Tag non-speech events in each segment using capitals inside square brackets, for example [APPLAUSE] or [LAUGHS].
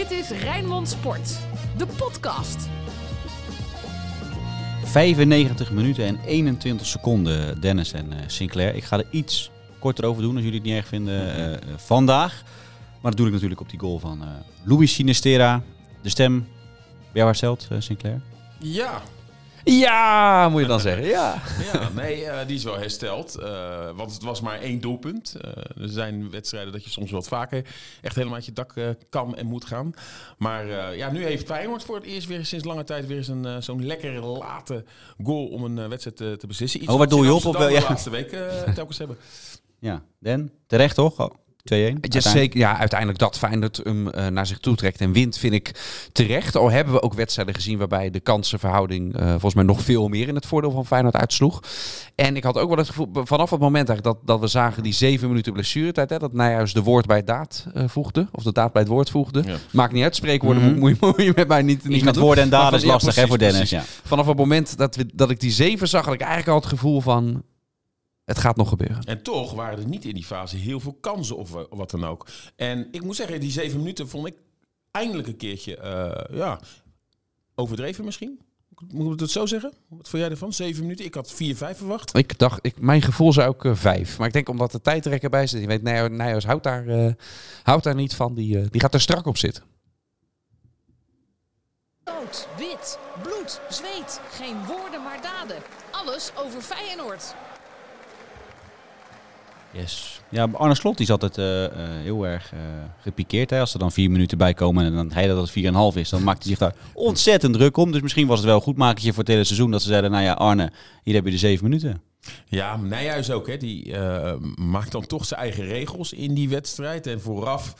Dit is Rijnmond Sport, de podcast. 95 minuten en 21 seconden, Dennis en uh, Sinclair. Ik ga er iets korter over doen als jullie het niet erg vinden uh, vandaag. Maar dat doe ik natuurlijk op die goal van uh, Louis Sinistera. De stem bij jou hersteld, Sinclair? Ja, ja, moet je dan zeggen. Ja, [LAUGHS] ja nee, uh, die is wel hersteld. Uh, want het was maar één doelpunt. Uh, er zijn wedstrijden dat je soms wat vaker echt helemaal uit je dak kan en moet gaan. Maar ja, nu heeft Feyenoord voor het eerst weer sinds lange tijd weer eens zo'n lekker late goal om een wedstrijd te, te beslissen. Iets oh, waar doe je op? op de ja. laatste week telkens hebben. Ja, Den, terecht toch? 2-1. Ja, zeker, ja, uiteindelijk dat Feyenoord hem uh, naar zich toe trekt en wint, vind ik terecht. Al hebben we ook wedstrijden gezien waarbij de kansenverhouding uh, volgens mij nog veel meer in het voordeel van Feyenoord uitsloeg. En ik had ook wel het gevoel, vanaf het moment eigenlijk dat, dat we zagen die zeven minuten blessuretijd, hè, dat Nijhuis de woord bij daad uh, voegde, of de daad bij het woord voegde. Ja. Maakt niet uit, spreekwoorden mm -hmm. moet, moet, je met mij niet, niet met woorden en daden is lastig ja, precies, hè, voor Dennis. Ja. Vanaf het moment dat, we, dat ik die zeven zag, had ik eigenlijk al het gevoel van het gaat nog gebeuren. En toch waren er niet in die fase heel veel kansen of, wat dan ook. En ik moet zeggen, die zeven minuten vond ik eindelijk een keertje uh, ja, overdreven misschien. Moet ik het zo zeggen? Wat vond jij ervan? Zeven minuten? Ik had vier, vijf verwacht. Ik dacht, ik, mijn gevoel zou ook uh, vijf. Maar ik denk omdat de tijdrek erbij zit. Je weet, Nijhuis houdt daar, uh, houdt daar niet van. Die, uh, die gaat er strak op zitten. Rood, wit, bloed, zweet. Geen woorden maar daden. Alles over Feyenoord. Yes. Ja, Arne Slot die is altijd uh, uh, heel erg uh, gepikeerd. Hè? Als er dan vier minuten bij komen en dan hij dat het 4,5 is, dan maakt hij zich daar ontzettend druk om. Dus misschien was het wel een goed makertje voor het hele seizoen dat ze zeiden, nou ja Arne, hier heb je de zeven minuten. Ja, Nijhuis ook. Hè? Die maakt dan toch zijn eigen regels in die wedstrijd. En vooraf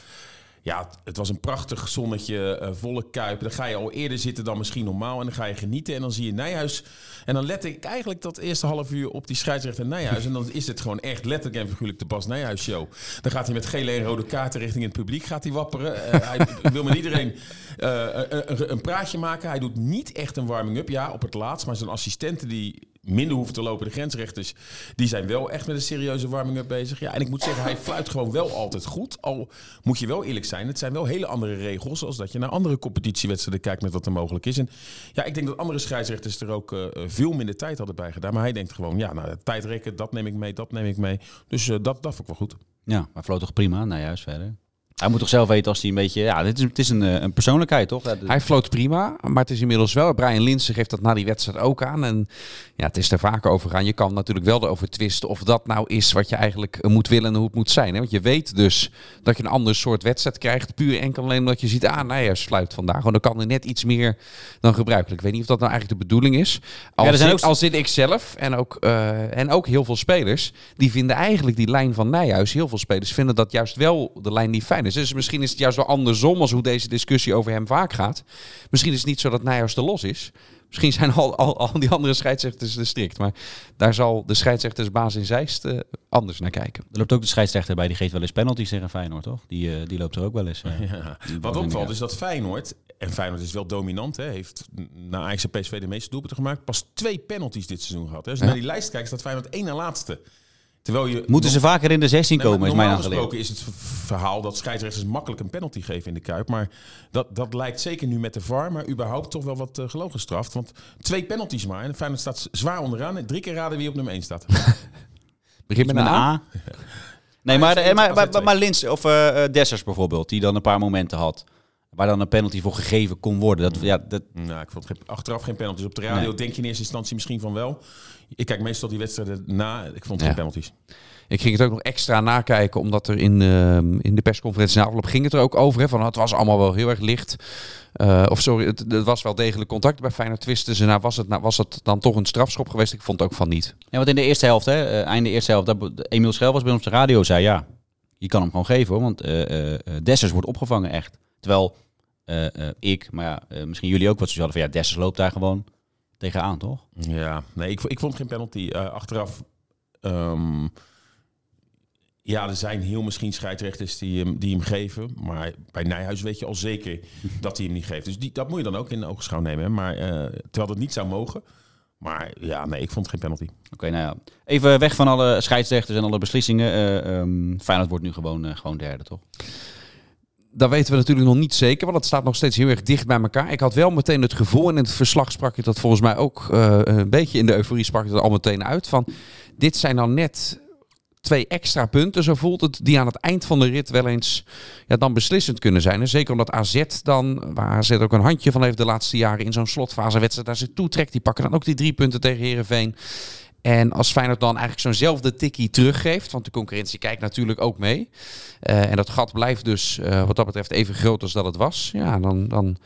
ja, het was een prachtig zonnetje, uh, volle kuip. Dan ga je al eerder zitten dan misschien normaal. En dan ga je genieten. En dan zie je Nijhuis. En dan let ik eigenlijk dat eerste half uur op die scheidsrechter Nijhuis. En dan is het gewoon echt letterlijk en figuurlijk de Bas Nijhuis show. Dan gaat hij met gele en rode kaarten richting het publiek gaat hij wapperen. Uh, hij [LAUGHS] wil met iedereen uh, een, een, praatje maken. Hij doet niet echt een warming-up. Ja, op het laatst. Maar zijn assistenten die minder hoeven te lopen. De grensrechters die zijn wel echt met een serieuze warming-up bezig. Ja, en ik moet zeggen, hij fluit gewoon wel altijd goed. Al moet je wel eerlijk zijn, het zijn wel hele andere regels... als dat je naar andere competitiewedstrijden kijkt met wat er mogelijk is. En ja, ik denk dat andere scheidsrechters er ook uh, veel minder tijd hadden bij gedaan. Maar hij denkt gewoon, ja, nou, tijdrekken, dat neem ik mee, dat neem ik mee. Dus uh, dat, vond ik wel goed. Ja, maar vloot toch prima naar juist verder. Hij moet toch zelf weten als hij een beetje... Ja, dit is, het is een, eh, een persoonlijkheid, toch? Hij floot prima, maar het is inmiddels wel... Brian Linsen geeft dat na die wedstrijd ook aan. En ja, het is er vaker over gaan. Je kan natuurlijk wel erover twisten of dat nou is wat je eigenlijk eh, moet willen en hoe het moet zijn. Hè? Want je weet dus dat je een ander soort wedstrijd krijgt. Puur enkel alleen omdat je ziet, ah, nou ja, sluit vandaag. Want dan kan er net iets meer dan gebruikelijk. Ik weet niet of dat nou eigenlijk de bedoeling is. Al, ja, zit, ook... al zit ik zelf en ook, uh, en ook heel veel spelers... die vinden eigenlijk die lijn van Nijhuis... heel veel spelers vinden dat juist wel de lijn die fijn is. Dus misschien is het juist wel andersom als hoe deze discussie over hem vaak gaat. Misschien is het niet zo dat Nijhuis te los is. Misschien zijn al, al, al die andere scheidsrechters te strikt. Maar daar zal de scheidsrechtersbaas in Zeist uh, anders naar kijken. Er loopt ook de scheidsrechter bij, die geeft wel eens penalties tegen Feyenoord, toch? Die, uh, die loopt er ook wel eens. Uh, [LAUGHS] ja. Wat opvalt is dat Feyenoord, en Feyenoord is wel dominant, hè, heeft na Ajax en PSV de meeste doelpunten gemaakt, pas twee penalties dit seizoen gehad. Hè. Als je ja. naar die lijst kijkt, staat Feyenoord één na laatste. Terwijl je Moeten ze vaker in de 16 nee, komen, is mijn Normaal gesproken is het verhaal dat scheidsrechters makkelijk een penalty geven in de Kuip. Maar dat, dat lijkt zeker nu met de VAR, maar überhaupt toch wel wat uh, gelogen gestraft. Want twee penalties maar. En Feyenoord staat zwaar onderaan. En drie keer raden wie op nummer 1 staat. [LAUGHS] Begin met een A. nee, maar, maar, maar, maar, maar Lins of uh, Dessers bijvoorbeeld, die dan een paar momenten had. Waar dan een penalty voor gegeven kon worden. Dat, ja, dat... Nou, ik vond geen, achteraf geen penalties. Op de radio nee. denk je in eerste instantie misschien van wel. Ik kijk meestal die wedstrijden na. Ik vond het ja. geen penalties. Ik ging het ook nog extra nakijken, omdat er in, uh, in de persconferentie na afloop ging het er ook over. Hè, van het was allemaal wel heel erg licht. Uh, of sorry, het, het, was wel degelijk contact bij Feyenoord twisten ze. Nou was, het, nou was het dan toch een strafschop geweest? Ik vond het ook van niet. Ja, want in de eerste helft, hè, uh, einde eerste helft, dat Emiel Schel was bij ons de radio, zei ja, je kan hem gewoon geven hoor, want uh, Dessers wordt opgevangen echt. Terwijl ik, maar ja, misschien jullie ook wat zo hadden van ja, Dessers loopt daar gewoon tegenaan, toch? Ja, nee, ik, ik vond geen penalty. achteraf... Um, ja, er zijn heel misschien scheidsrechters die hem, die hem geven. Maar bij Nijhuis weet je al zeker [LAUGHS] dat hij hem niet geeft. Dus die, dat moet je dan ook in de ogenschouw nemen. Maar, uh, terwijl dat niet zou mogen. Maar ja, nee, ik vond geen penalty. Oké, okay, nou ja. Even weg van alle scheidsrechters en alle beslissingen. Uh, um, Feyenoord wordt nu gewoon, uh, gewoon derde, toch? Dat weten we natuurlijk nog niet zeker, want het staat nog steeds heel erg dicht bij elkaar. Ik had wel meteen het gevoel, en in het verslag sprak je dat volgens mij ook uh, een beetje in de euforie sprak je dat al meteen uit, van dit zijn dan net twee extra punten, zo voelt het, die aan het eind van de rit wel eens ja, dan beslissend kunnen zijn. En zeker omdat AZ dan, waar AZ ook een handje van heeft de laatste jaren in zo'n slotfasewedstrijd, daar ze toetrekt, die pakken dan ook die drie punten tegen Herenveen. En als Feyenoord dan eigenlijk zo'nzelfde tikkie teruggeeft, want de concurrentie kijkt natuurlijk ook mee. Uh, en dat gat blijft dus uh, wat dat betreft even groot als dat het was. Ja, dan, dan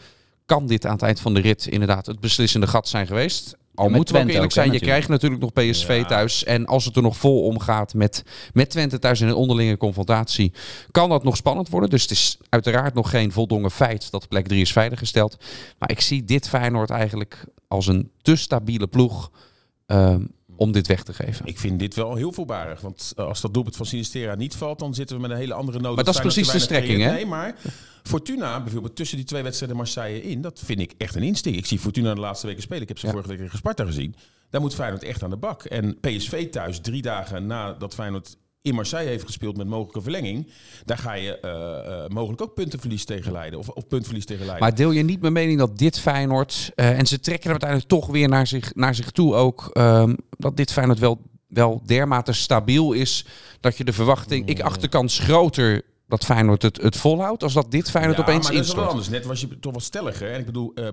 kan dit aan het eind van de rit inderdaad het beslissende gat zijn geweest. Al ja, moeten we ook eerlijk zijn, je krijgt natuurlijk nog PSV ja. thuis. En als het er nog vol omgaat met, met Twente thuis in een onderlinge confrontatie, kan dat nog spannend worden. Dus het is uiteraard nog geen voldongen feit dat plek 3 is veiliggesteld. Maar ik zie dit Feyenoord eigenlijk als een te stabiele ploeg. Um, om dit weg te geven. Ik vind dit wel heel voorbarig. Want eh, als dat doelpunt van Sinistera niet valt, dan zitten we met een hele andere nood. Maar dat is precies de strekking, hè? Nee, maar Fortuna, bijvoorbeeld tussen die twee wedstrijden Marseille in, dat vind ik echt een instinct. Ik zie Fortuna de laatste weken spelen. Ik heb ze vorige week tegen Sparta gezien. Daar moet Feyenoord echt aan de bak. En PSV thuis, drie dagen nadat Feyenoord in Marseille heeft gespeeld met mogelijke verlenging, daar ga je uh, uh, mogelijk ook puntenverlies tegen leiden. Of, of puntverlies tegen leiden. Maar deel je niet mijn mening dat dit Feyenoord, uh, en ze trekken er uiteindelijk toch weer naar zich, naar zich toe ook, um, dat dit Feyenoord wel, wel dermate stabiel is, dat je de verwachting, ik acht de kans groter dat Feyenoord het, het volhoudt als dat dit Feyenoord ja, opeens maar dat is wel anders. Net was je toch wel stelliger. En ik bedoel, uh,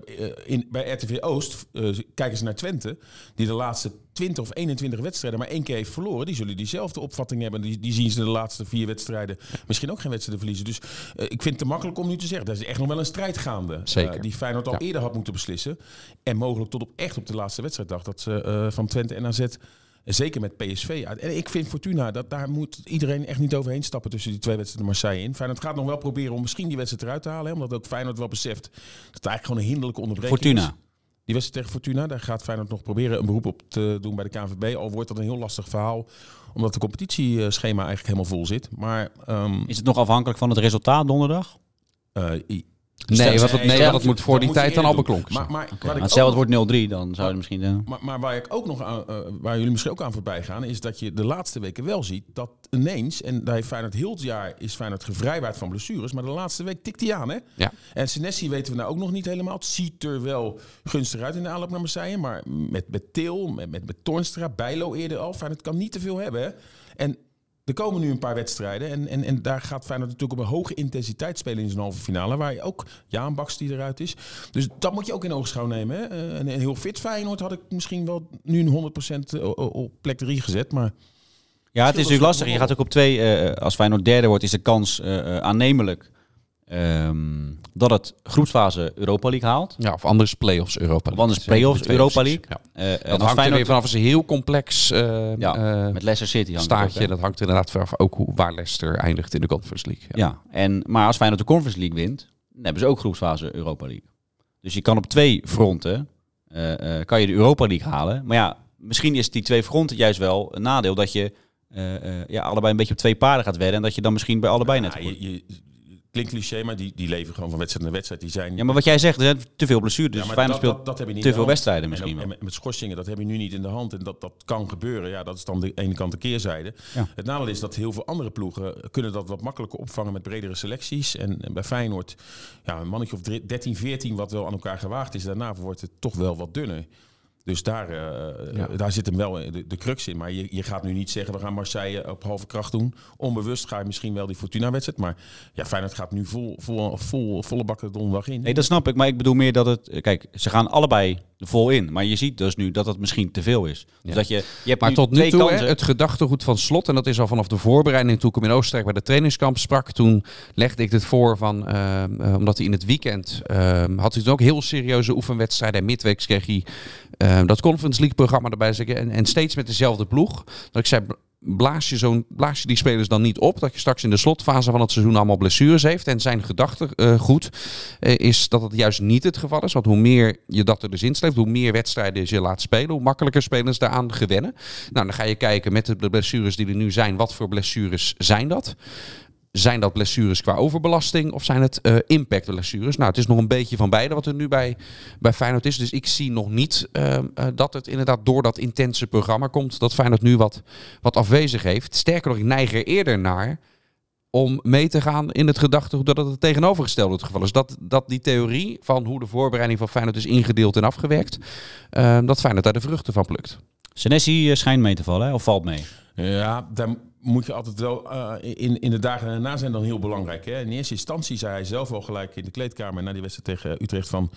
in, bij RTV Oost uh, kijken ze naar Twente, die de laatste 20 of 21 wedstrijden maar één keer heeft verloren. Die zullen diezelfde opvatting hebben. Die, die zien ze de laatste vier wedstrijden misschien ook geen wedstrijden verliezen. Dus uh, ik vind het te makkelijk om nu te zeggen. Dat is echt nog wel een strijd gaande. Zeker. die Feyenoord al ja. eerder had moeten beslissen. En mogelijk tot op echt op de laatste wedstrijddag dat ze van Twente en AZ Zeker met PSV. En ik vind Fortuna, dat daar moet iedereen echt niet overheen stappen tussen die twee wedstrijden Marseille in. Feyenoord gaat nog wel proberen om misschien die wedstrijd eruit te halen. Hè, omdat ook Feyenoord wel beseft dat het eigenlijk gewoon een hinderlijke onderbreking Fortuna. is. Die wedstrijd tegen Fortuna, daar gaat Feyenoord nog proberen een beroep op te doen bij de KNVB. Al wordt dat een heel lastig verhaal, omdat de competitieschema eigenlijk helemaal vol zit. Maar, um, is het nog afhankelijk van het resultaat donderdag? Uh, Nee, wat het, nee, wat het moet voor die tijd dan al beklonken Maar, maar, okay. maar stel het wordt 0-3, dan zou je misschien... Uh... Maar, maar waar, ik ook nog aan, uh, waar jullie misschien ook aan voorbij gaan... is dat je de laatste weken wel ziet dat ineens... en daar heeft Feyenoord heel het jaar is Feyenoord gevrijwaard van blessures... maar de laatste week tikt hij aan, hè? Ja. En Senesi weten we nou ook nog niet helemaal. Het ziet er wel gunstig uit in de aanloop naar Marseille... maar met, met Til, met, met, met Toornstra, Bijlo eerder al... Feyenoord kan niet te veel hebben, hè? En er komen nu een paar wedstrijden. En, en, en daar gaat Feyenoord natuurlijk op een hoge intensiteit spelen in zijn halve finale. Waar je ook Jaan Baks die eruit is. Dus dat moet je ook in oogschouw nemen. Hè? Uh, een, een heel fit Feyenoord had ik misschien wel nu een 100% op plek 3 gezet. Maar ja, het is natuurlijk lastig. Je gaat ook op twee. Uh, als Feyenoord derde wordt, is de kans uh, aannemelijk. Um, dat het groepsfase Europa League haalt. Ja, of anders play-offs Europa League. Of anders play-offs Europa League. Ja. Uh, dat hangt Feyenoord... er weer vanaf als een heel complex uh, ja, uh, met Leicester City hangt staartje. Ook, dat hangt er inderdaad vanaf ook hoe, waar Leicester eindigt in de Conference League. Ja, ja en, maar als Feyenoord de Conference League wint, dan hebben ze ook groepsfase Europa League. Dus je kan op twee fronten kan je de Europa League halen. Maar ja, misschien is die twee fronten juist wel een nadeel dat je ja, allebei een beetje op twee paarden gaat wedden en dat je dan misschien bij allebei net... Je, je, klinkt cliché, maar die, die leven gewoon van wedstrijd naar wedstrijd. Die zijn... Ja, maar wat jij zegt, er zijn te veel blessures. Dus ja, Feyenoord speelt dat, dat heb je niet te veel wedstrijden misschien en, en met schorsingen, dat heb je nu niet in de hand. En dat, dat kan gebeuren. Ja, dat is dan de ene kant de keerzijde. Ja. Het nadeel is dat heel veel andere ploegen kunnen dat wat makkelijker opvangen met bredere selecties. En, en bij Feyenoord, ja, een mannetje of 13, 14 wat wel aan elkaar gewaagd is. Daarna wordt het toch wel wat dunner. Dus daar, uh, ja. daar zit hem wel de, de crux in. Maar je, je gaat nu niet zeggen, we gaan Marseille op halve kracht doen. Onbewust ga je misschien wel die Fortuna-wedstrijd. Maar ja, Feyenoord gaat nu vol, vol, vol, volle bakken donderdag in. Nee, dat snap ik. Maar ik bedoel meer dat het... Kijk, ze gaan allebei vol in. Maar je ziet dus nu dat het misschien te veel is. Dus ja. dat je, je hebt maar nu tot nu twee toe, hè, het gedachtegoed van slot, en dat is al vanaf de voorbereiding toen ik hem in Oostenrijk bij de trainingskamp sprak, toen legde ik dit voor van, uh, uh, omdat hij in het weekend, uh, had hij toen ook heel serieuze oefenwedstrijden en midweeks kreeg hij dat Conference League programma erbij zeggen en, en steeds met dezelfde ploeg. Dat ik zei, blaas je, zo'n, blaas je die spelers dan niet op. Dat je straks in de slotfase van het seizoen allemaal blessures heeft. En zijn gedachte uh, goed uh, is dat het juist niet het geval is. Want hoe meer je dat er dus insleept, hoe meer wedstrijden je laat spelen, hoe makkelijker spelers daaraan gewennen. Nou, dan ga je kijken met de blessures die er nu zijn. Wat voor blessures zijn dat? Zijn dat blessures qua overbelasting of zijn het uh, impact blessures? Nou, het is nog een beetje van beide wat er nu bij, bij Feyenoord is. Dus ik zie nog niet uh, uh, dat het inderdaad door dat intense programma komt. Dat Feyenoord nu wat, wat afwezig heeft. Sterker nog, ik neig er eerder naar om mee te gaan in het gedachtegoed dat het tegenovergestelde het geval is. Dat, dat die theorie van hoe de voorbereiding van Feyenoord is ingedeeld en afgewerkt, uh, dat Feyenoord daar de vruchten van plukt. Senesi eh, schijnt mee te vallen, hè? of valt mee? Ja, daar moet je altijd wel uh, in, in de dagen daarna zijn dan heel belangrijk. Hè? In eerste instantie zei hij zelf al gelijk in de kleedkamer na die wedstrijd tegen Utrecht van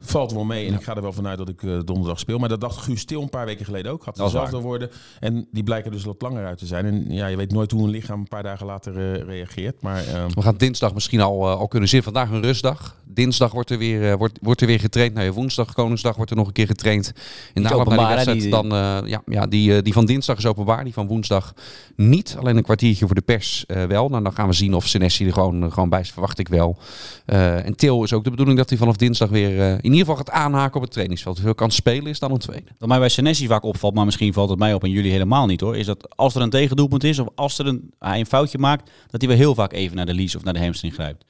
valt wel mee. En ik ga er wel vanuit dat ik uh, donderdag speel. Maar dat dacht Guus Stil een paar weken geleden ook. Had dezelfde woorden. En die blijken dus wat langer uit te zijn. En ja, je weet nooit hoe een lichaam een paar dagen later uh, reageert. Maar, uh... We gaan dinsdag misschien al, al kunnen zien. Vandaag een rustdag. Dinsdag wordt er weer, wordt, wordt er weer getraind. Nou, ja, woensdag, Koningsdag wordt er nog een keer getraind. In de naar die wedstrijd die, dan... ja, ja die, die van dinsdag is openbaar. Die van woensdag niet. Alleen een kwartiertje voor de pers wel. Nou, dan gaan we zien of Senesi er gewoon, gewoon bij is. Verwacht ik wel. en Til is ook de bedoeling dat hij vanaf dinsdag weer in ieder geval gaat aanhaken op het trainingsveld. Veel kan spelen is dan een tweede. Wat mij bij Senesi vaak opvalt, maar misschien valt het mij op en jullie helemaal niet hoor. Is dat als er een tegendoelpunt is of als er een, hij een foutje maakt, dat hij wel heel vaak even naar de lease of naar de hamstring grijpt.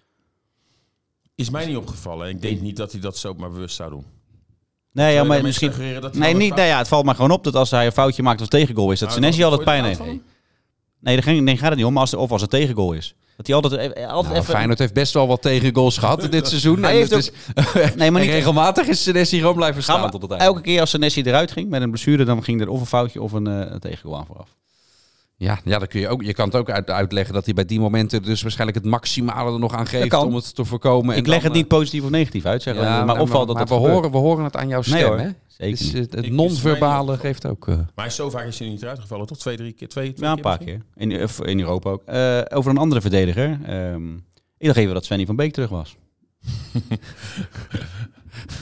Is mij niet opgevallen. Ik denk niet dat hij dat zo maar bewust zou doen. Nee, ja, maar misschien. Nee, niet, nee, ja, het valt maar gewoon op dat als hij een foutje maakt of tegengoal is, dat nou, Senesi altijd pijn heeft. Nee, daar ging, nee, gaat het niet om, als, of als het tegengoal is. Dat hij altijd, altijd nou, even... Feyenoord heeft best wel wat tegengoals gehad dit [LAUGHS] seizoen. Hij heeft ook... is... [LAUGHS] nee, maar niet... regelmatig is Senesi gewoon blijven staan tot het einde. Elke keer als Senesi eruit ging met een blessure, dan ging er of een foutje of een, uh, een tegengoal aan vooraf. Ja, ja dan kun je, ook, je kan het ook uit, uitleggen dat hij bij die momenten dus waarschijnlijk het maximale er nog aan geeft om het te voorkomen. Ik leg het niet positief of negatief uit, zeg ja, maar opvalt dat maar we, horen, we horen het aan jouw stem, hè? Zeker dus het, het non-verbale geeft ook... Uh... Maar zo vaak is hij niet uitgevallen, toch? Twee, drie keer? Twee, twee ja, een paar keer. In, in Europa ook. Uh, over een andere verdediger. Um, ik dacht even dat Svenny van Beek terug was. [LAUGHS]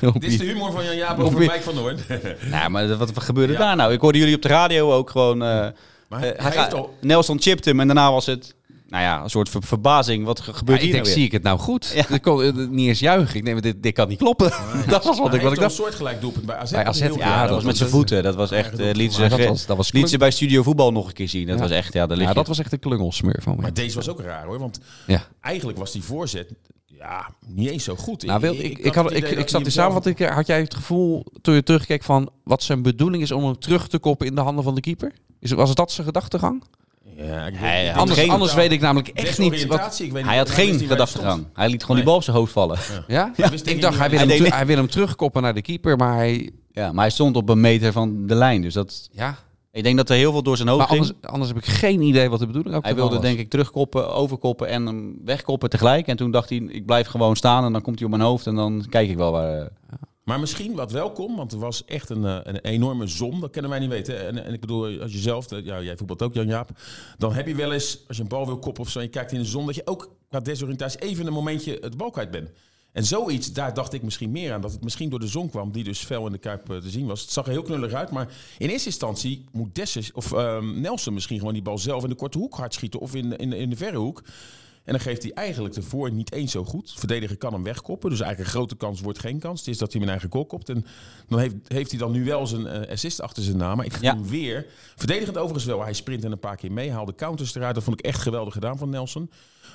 Dit is de humor van Jan Jaap over Mike van Noord. nou, maar wat, wat gebeurde ja. daar nou? Ik hoorde jullie op de radio ook gewoon... Uh, maar hij, hij gaat, al... Nelson chipt hem en daarna was het nou ja, een soort verbazing. Wat gebeurt ja, hier ik denk, nou zie ik het nou goed? Ja. Ik kon uh, niet eens juichen. Ik denk, dit, dit kan niet kloppen. Nee. [LAUGHS] dat was wat ik, wat ik dacht. een soortgelijk doelpunt bij AZ. Bij AZ ja, ja, dat was met zijn voeten. Dat was echt... Uh, liet, ze, dat was, dat was liet ze bij Studio Voetbal nog een keer zien. Dat ja. was echt... Ja, ja dat was echt een klungelsmeur van me. Maar deze was ook raar hoor. Want ja. eigenlijk was die voorzet ja, niet eens zo goed. Nou, wil, ik, ik, ik, had, ik, ik zat in samenvatting. Had jij het gevoel toen je terugkeek van wat zijn bedoeling is om hem terug te koppen in de handen van de keeper? Is, was dat zijn gedachtegang? Ja, hij, anders, geen, anders weet ik namelijk echt niet. Wat, hij had geen gedachtegang. Hij liet gewoon nee. die bal op zijn hoofd vallen. Ja? ja? Ik dacht, hij wil, hem, hij wil hem terugkoppen naar de keeper, maar hij... Ja, maar hij stond op een meter van de lijn, dus dat... Ja. Ik denk dat er heel veel door zijn hoofd maar anders, anders, heb ik geen idee wat de bedoeling ook Hij wilde was. denk ik terugkoppen, overkoppen en hem wegkoppen tegelijk. En toen dacht hij, ik blijf gewoon staan en dan komt hij op mijn hoofd en dan kijk ik wel waar... Ja. Maar misschien wat welkom, want er was echt een, een enorme zon. Dat kennen wij niet weten. En, en ik bedoel, als je zelf, ja, jij voetbalt ook, Jan-Jaap. Dan heb je wel eens, als je een bal wil koppen of zo, en je kijkt in de zon, dat je ook qua desoriëntatie even een momentje het bal kwijt bent. En zoiets, daar dacht ik misschien meer aan. Dat het misschien door de zon kwam, die dus fel in de kuip te zien was. Het zag er heel knullig uit, maar in eerste instantie moet Dessus of um, Nelson misschien gewoon die bal zelf in de korte hoek hard schieten of in, in, in de verre hoek. En dan geeft hij eigenlijk de voor niet eens zo goed. Verdediger kan hem wegkoppen. Dus eigenlijk een grote kans wordt geen kans. Het is dat hij mijn eigen goal kopt. En dan heeft, heeft hij dan nu wel zijn uh, assist achter zijn naam. Maar ik ja. hem weer... Verdedigend overigens wel. Hij sprint en een paar keer mee. Haalde counters eruit. Dat vond ik echt geweldig gedaan van Nelson.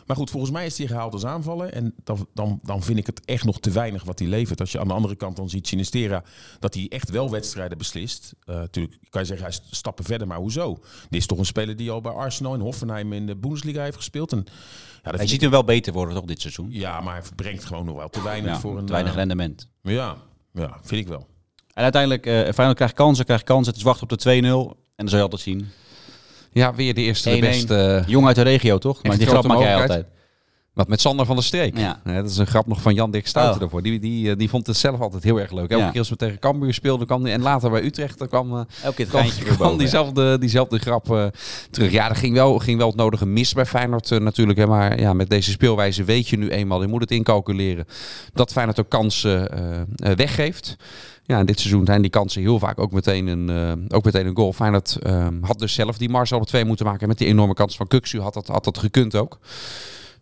Maar goed, volgens mij is hij gehaald als aanvallen. En dan, dan, dan vind ik het echt nog te weinig wat hij levert. Als je aan de andere kant dan ziet Sinistera... dat hij echt wel wedstrijden beslist. Uh, natuurlijk kan je zeggen, hij stappen verder. Maar hoezo? Dit is toch een speler die al bij Arsenal en Hoffenheim... in de Bundesliga heeft gespeeld. En ja, hij ziet hem wel beter worden toch dit seizoen? Ja, maar hij brengt gewoon nog wel te weinig ja, voor een... Te weinig rendement. Ja, ja, vind ik wel. En uiteindelijk, uh, Feyenoord krijgt kansen, krijgt kansen. Het is wachten op de 2-0. En dan zul je altijd zien. Ja, weer de eerste, de beste... Jong uit de regio, toch? Maar die grap maak jij altijd. Wat met Sander van der Streek. Ja. dat is een grap nog van Jan Dick Stouten oh. daarvoor. Die, die, eh, die vond het zelf altijd heel erg leuk. Elke ja. keer als we tegen Cambuur speelden kwam die, en later bij Utrecht dan kwam, Elke keer kwam, kwam boven, diezelfde, diezelfde grap uh, terug. Ja, er ging wel, ging wel het nodige mis bij Feyenoord uh, natuurlijk. Hè, maar ja, met deze speelwijze weet je nu eenmaal, je moet het incalculeren, dat Feyenoord ook kansen weggeeft. Ja, in dit seizoen zijn die kansen heel vaak ook meteen een, uh, ook meteen een goal. Feyenoord uh, had dus zelf die Marcel op twee moeten maken. Met die enorme kans van Kuksu had dat, had dat gekund ook.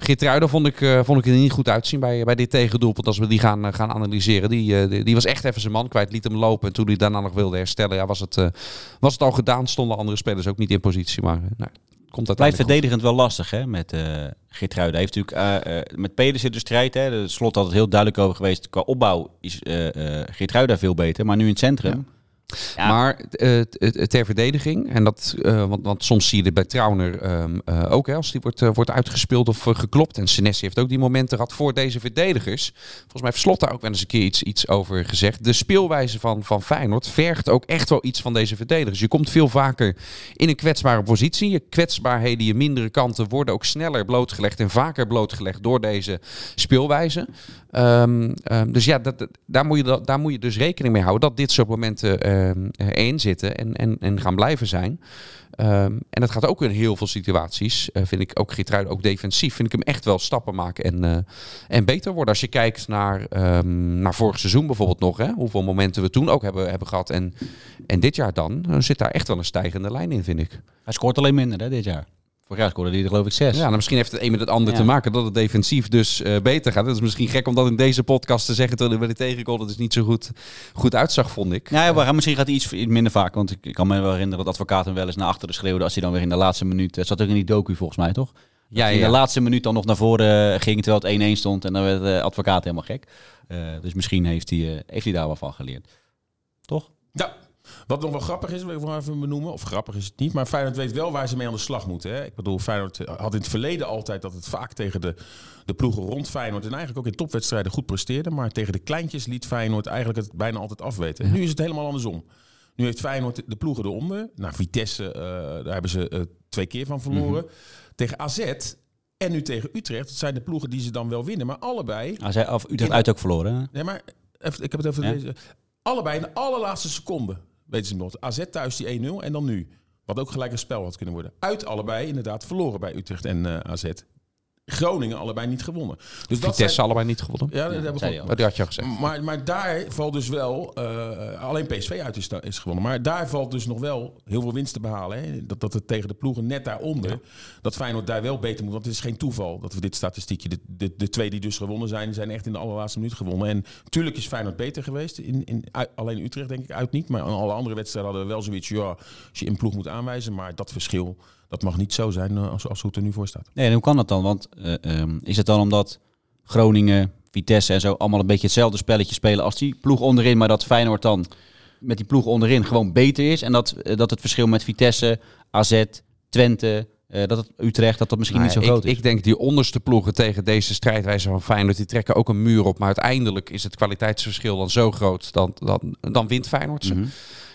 Geertruiden vond ik, uh, vond ik er niet goed uitzien bij, bij dit tegendoelpunt. Als we die gaan, uh, gaan analyseren. Die, uh, die, die, was echt even zijn man kwijt. Liet hem lopen. En toen hij daarna nog wilde herstellen. Ja, was, het, was het al gedaan. Stonden andere spelers ook niet in positie. Maar nou, komt dat Blijft verdedigend wel lastig hè, met uh, Geertruiden. Hij heeft natuurlijk met Pedersen de strijd. Hè, de slot altijd heel duidelijk over geweest. Qua opbouw is uh, Geertruiden veel beter. Maar nu in het centrum... Ja. Maar eh, t- ter verdediging, en dat, eh, want, want soms zie je dit bij Trauner ehm, eh, ook, hè, als die wordt, eh, wordt uitgespeeld of eh, geklopt. En Senesi heeft ook die momenten gehad voor deze verdedigers. Volgens mij heeft Slot daar ook wel eens een keer iets, iets over gezegd. De speelwijze van, van Feyenoord vergt ook echt wel iets van deze verdedigers. Je komt veel vaker in een kwetsbare positie. Je kwetsbaarheden, je mindere kanten worden ook sneller blootgelegd en vaker blootgelegd door deze speelwijze. Ehm, ehm, dus ja, dat, daar, moet je, da- daar moet je dus rekening mee houden dat dit soort momenten ehm, erin zitten en, en, en gaan blijven zijn. Ehm, en dat gaat ook in heel veel situaties, eh, vind ik ook Geertruiden, ook defensief, vind ik hem echt wel stappen maken en, eh, en beter worden. Als je kijkt naar, ehm, naar vorig seizoen bijvoorbeeld nog, hè, hoeveel momenten we toen ook hebben, hebben gehad en, en dit jaar dan, dan zit daar echt wel een stijgende lijn in, vind ik. Hij scoort alleen minder hè, dit jaar. Vorig jaar scoorde hij er geloof ik zes. Ja, nou, misschien heeft het een met het ander Ja. te maken dat het defensief dus eh, beter gaat. Het is misschien gek om dat in deze podcast te zeggen terwijl hij bij de tegengoal dat het niet zo goed, goed uitzag, vond ik. Ja, maar misschien gaat hij iets minder vaak. Want ik, ik kan me wel herinneren dat advocaat hem wel eens naar achteren schreeuwde. Als hij dan weer in de laatste minuut. Het zat ook in die docu volgens mij, toch? Ja, in de laatste minuut dan nog naar voren ging terwijl het 1-1 stond. En dan werd de advocaat helemaal gek. Eh, dus misschien heeft hij, eh, heeft hij daar wel van geleerd. Toch? Ja. Wat nog wel grappig is, wil ik wel even benoemen. Of grappig is het niet, maar Feyenoord weet wel waar ze mee aan de slag moeten. Hè? Ik bedoel, Feyenoord had in het verleden altijd dat het vaak tegen de, de ploegen rond Feyenoord... en eigenlijk ook in topwedstrijden goed presteerde. Maar tegen de kleintjes liet Feyenoord eigenlijk het bijna altijd afweten. Nu is het helemaal andersom. Nu heeft Feyenoord de ploegen eronder. Nou, Vitesse, eh, daar hebben ze eh, twee keer van verloren. Tegen AZ en nu tegen Utrecht. Dat zijn de ploegen die ze dan wel winnen. Maar allebei hij, of Utrecht uit ook verloren. hè? Nee, maar even, ik heb het over Ja? deze. Allebei in de allerlaatste seconde, weten ze nog. AZ thuis die 1-0 en dan nu. Wat ook gelijk een spel had kunnen worden. Uit allebei inderdaad verloren bij Utrecht en eh, AZ. Groningen allebei niet gewonnen. Dus dat Vitesse zijn- allebei niet gewonnen. Ja, dat hij Oh, die had je al gezegd. maar, maar daar valt dus wel, eh, alleen PSV uit is, is gewonnen. Maar daar valt dus nog wel heel veel winst te behalen. Hè? Dat, dat het tegen de ploegen net daaronder, dat Feyenoord daar wel beter moet. Want het is geen toeval dat we dit statistiekje, de, de, de twee die dus gewonnen zijn, zijn echt in de allerlaatste minuut gewonnen. En tuurlijk is Feyenoord beter geweest. In, in, uit- alleen Utrecht denk ik uit niet. Maar aan alle andere wedstrijden hadden we wel zoiets, ja, als je een ploeg moet aanwijzen. Maar dat verschil, dat mag niet zo zijn eh, als, als hoe het er nu voor staat. Nee, en hoe kan dat dan? Want eh, ehm, is het dan omdat Groningen, Vitesse en zo allemaal een beetje hetzelfde spelletje spelen als die ploeg onderin, maar dat Feyenoord dan met die ploeg onderin gewoon beter is en dat, eh, dat het verschil met Vitesse, AZ, Twente, eh, dat het Utrecht, dat dat misschien niet zo Nou groot ik, is. ik denk die onderste ploegen tegen deze strijdwijze van Feyenoord, die trekken ook een muur op. Maar uiteindelijk is het kwaliteitsverschil dan zo groot, dan, dan, dan wint Feyenoord ze. Mhm.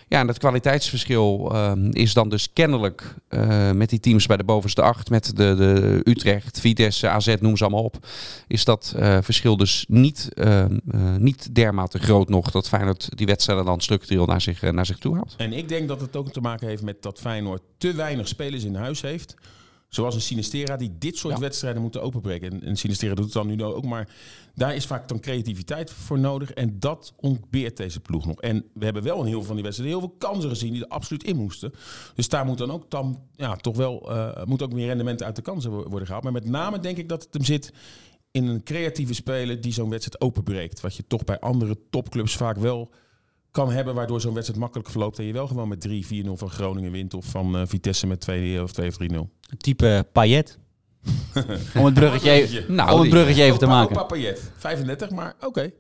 Ja, en dat kwaliteitsverschil ehm, is dan dus kennelijk eh, met die teams bij de bovenste acht, met de, de Utrecht, Vitesse, AZ, noem ze allemaal op, is dat eh, verschil dus niet, ehm, eh, niet dermate groot nog dat Feyenoord die wedstrijden dan structureel naar zich, naar zich toe haalt. En ik denk dat het ook te maken heeft met dat Feyenoord te weinig spelers in huis heeft. Zoals een Sinistera die dit soort Ja. wedstrijden moeten openbreken. En, en Sinistera doet het dan nu ook, maar daar is vaak dan creativiteit voor nodig. En dat ontbeert deze ploeg nog. En we hebben wel in heel veel van die wedstrijden heel veel kansen gezien die er absoluut in moesten. Dus daar moet dan ook dan, ja, toch wel eh, moet ook meer rendement uit de kansen wo- worden gehaald. Maar met name denk ik dat het hem zit in een creatieve speler die zo'n wedstrijd openbreekt. Wat je toch bij andere topclubs vaak wel kan hebben, waardoor zo'n wedstrijd makkelijk verloopt en je wel gewoon met 3-4-0 van Groningen wint of van eh, Vitesse met 2 of 2 of 3-0. Type Payet. [LAUGHS] om het bruggetje, even, Nou, om het bruggetje even te Opa- maken. Opa Payet, 35, maar oké.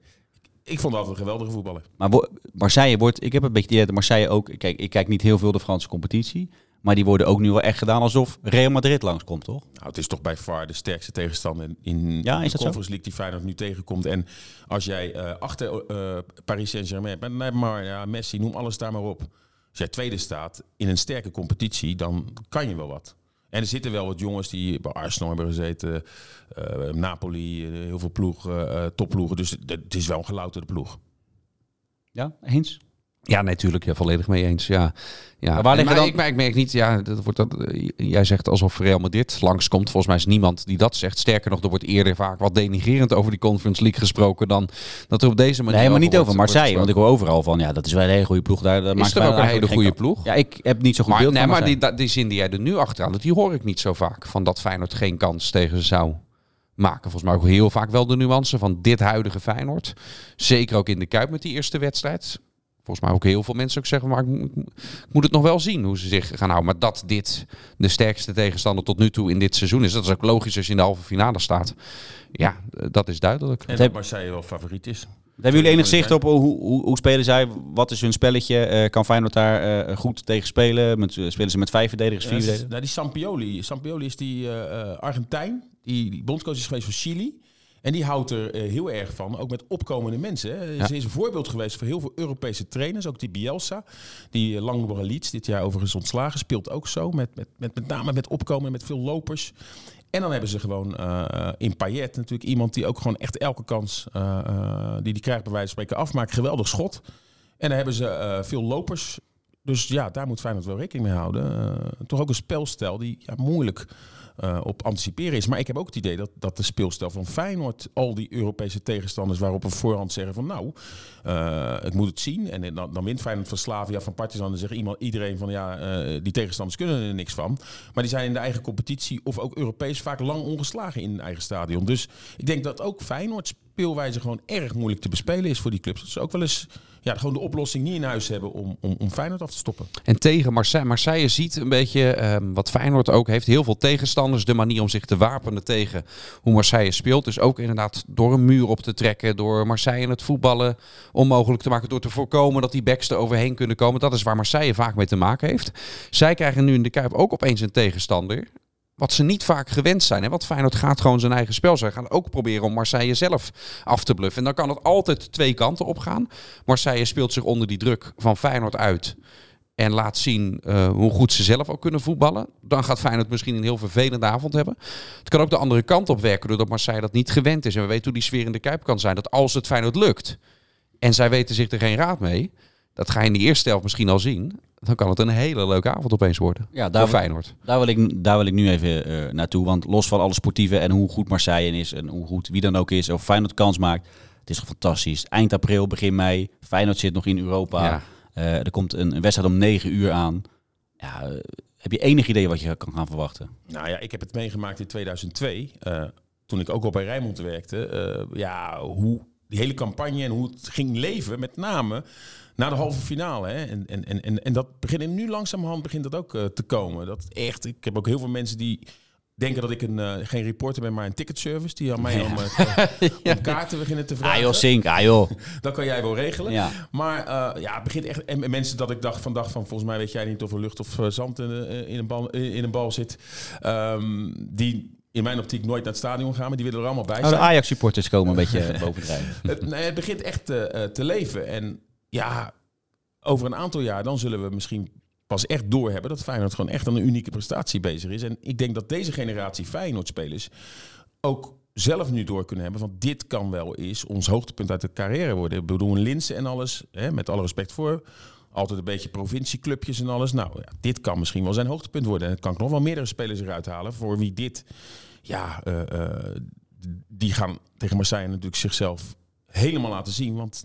Ik vond dat altijd een geweldige voetballer. Maar Marseille wordt, ik heb een beetje idee dat Marseille ook, kijk, ik kijk niet heel veel de Franse competitie, maar die worden ook nu wel echt gedaan alsof Real Madrid langskomt, toch? Nou, het is toch bij far de sterkste tegenstander in Ja, is de? Conference League die Feyenoord nu tegenkomt. En als jij eh, achter eh, Paris Saint-Germain bent, maar ja, Messi, noem alles daar maar op. Als jij tweede staat in een sterke competitie, dan kan je wel wat. En er zitten wel wat jongens die bij Arsenal hebben gezeten, eh, Napoli, heel veel ploegen, topploegen. Dus het het is wel een gelouterde ploeg. Ja, eens? Ja, natuurlijk, ja, volledig mee eens. Ja, ja. Maar waar liggen maar dan- ik, maar ik merk niet, ja, dat wordt dat, eh, jij zegt alsof Real Madrid langskomt. Volgens mij is niemand die dat zegt. Sterker nog, er wordt eerder vaak wat denigrerend over die Conference League gesproken dan dat er op deze manier. Nee, maar niet over Marseille, want ik hoor overal van, ja, dat is wel een hele goede ploeg. Daar, daar Is maakt er ook een hele goede ploeg? Ja, ik heb niet zo goed Maar, beeld nee, maar die, dat- die zin die jij er nu achteraan doet, die hoor ik niet zo vaak. Van dat Feyenoord geen kans tegen zou maken. Volgens mij ook heel vaak wel de nuance van dit huidige Feyenoord. Zeker ook in de Kuip met die eerste wedstrijd. Volgens mij ook heel veel mensen ook zeggen, maar ik, moet- ik moet het nog wel zien hoe ze zich gaan houden. Maar dat dit de sterkste tegenstander tot nu toe in dit seizoen is, dat is ook logisch als je in de halve finale staat. Ja, eh, dat is duidelijk. En dat Marseille wel favoriet is. Hebben jullie enig zicht op hoe, hoe, hoe spelen zij? Wat is hun spelletje? Eh, kan Feyenoord daar eh, goed tegen spelen? Met, spelen ze met vijf verdedigers, vier Ja, verdedigers? nou, die Sampioli. Sampioli is die Argentijn. Die, die bondscoach is geweest voor Chili. En die houdt er eh, heel erg van, ook met opkomende mensen. Ja. Ze is een voorbeeld geweest voor heel veel Europese trainers. Ook die Bielsa, die uh, Langbora Leeds, dit jaar overigens ontslagen, speelt ook zo. Met, met, met, met name met opkomen, met veel lopers. En dan hebben ze gewoon eh, in Payet natuurlijk iemand die ook gewoon echt elke kans eh, eh, die die krijgt bij wijze van spreken afmaakt. Geweldig schot. En dan hebben ze eh, veel lopers. Dus ja, daar moet Feyenoord wel rekening mee houden. Eh, toch ook een spelstijl die ja, moeilijk eh, op anticiperen is. Maar ik heb ook het idee dat, dat de speelstijl van Feyenoord... al die Europese tegenstanders waarop we voorhand zeggen van... nou, eh, ik moet het zien. En dan, dan wint Feyenoord van Slavia, van Partizan. Dan zegt iemand, iedereen van ja, eh, die tegenstanders kunnen er niks van. Maar die zijn in de eigen competitie of ook Europees vaak lang ongeslagen in hun eigen stadion. Dus ik denk dat ook Feyenoord speelwijze gewoon erg moeilijk te bespelen is voor die clubs. Dat ze ook wel eens ja, gewoon de oplossing niet in huis hebben om, om, om Feyenoord af te stoppen. En tegen Marseille. Marseille ziet een beetje ehm, wat Feyenoord ook heeft. Heel veel tegenstanders. De manier om zich te wapenen tegen hoe Marseille speelt. Dus ook inderdaad door een muur op te trekken. Door Marseille het voetballen onmogelijk te maken. Door te voorkomen dat die backs er overheen kunnen komen. Dat is waar Marseille vaak mee te maken heeft. Zij krijgen nu in de Kuip ook opeens een tegenstander. Wat ze niet vaak gewend zijn. Hè? Want Feyenoord gaat gewoon zijn eigen spel. Zij gaan ook proberen om Marseille zelf af te bluffen. En dan kan het altijd twee kanten op gaan. Marseille speelt zich onder die druk van Feyenoord uit. En laat zien eh, hoe goed ze zelf ook kunnen voetballen. Dan gaat Feyenoord misschien een heel vervelende avond hebben. Het kan ook de andere kant op werken. Doordat Marseille dat niet gewend is. En we weten hoe die sfeer in de Kuip kan zijn. Dat als het Feyenoord lukt. En zij weten zich er geen raad mee. Dat ga je in de eerste helft misschien al zien. Dan kan het een hele leuke avond opeens worden. Ja, Voor daar, Feyenoord. daar, wil ik, daar wil ik nu even eh, naartoe. Want los van alle sportieve en hoe goed Marseille is en hoe goed wie dan ook is, of Feyenoord kans maakt. Het is fantastisch. Eind april, begin mei. Feyenoord zit nog in Europa. Ja. Eh, er komt een, een wedstrijd om 9 uur aan. Ja, eh, heb je enig idee wat je kan gaan verwachten? Nou ja, ik heb het meegemaakt in 2002. eh, toen ik ook al bij Rijnmond werkte. eh, ja, hoe die hele campagne en hoe het ging leven. Met name na de halve finale. Hè. En, en, en, en, dat begint nu langzamerhand begint dat ook eh, te komen. Dat echt, ik heb ook heel veel mensen die denken dat ik een, eh, geen reporter ben, maar een ticketservice. Die aan mij om, eh, [LAUGHS] om kaarten beginnen te Ah vragen. joh, Sink, ah joh. [LAUGHS] Dat kan jij wel regelen. Ja. Maar ja, het begint echt. En mensen dat ik dacht van dag van volgens mij weet jij niet of er lucht of zand in, in, een bal, in een bal zit. Ehm, die in mijn optiek nooit naar het stadion gaan, maar die willen er allemaal bij de zijn. Ajax-supporters komen een beetje [LAUGHS] bovendrijven. Het, nee, het begint echt te leven. En ja, over een aantal jaar dan zullen we misschien pas echt doorhebben dat Feyenoord gewoon echt aan een unieke prestatie bezig is. En ik denk dat deze generatie Feyenoord-spelers ook zelf nu door kunnen hebben. Want dit kan wel eens ons hoogtepunt uit de carrière worden. Ik bedoel, Linsen en alles, hè, met alle respect voor. Altijd een beetje provincieclubjes en alles. Nou, ja, dit kan misschien wel zijn hoogtepunt worden. En het kan ik nog wel meerdere spelers eruit halen. Voor wie dit, ja, eh, eh, die gaan tegen Marseille natuurlijk zichzelf helemaal laten zien. Want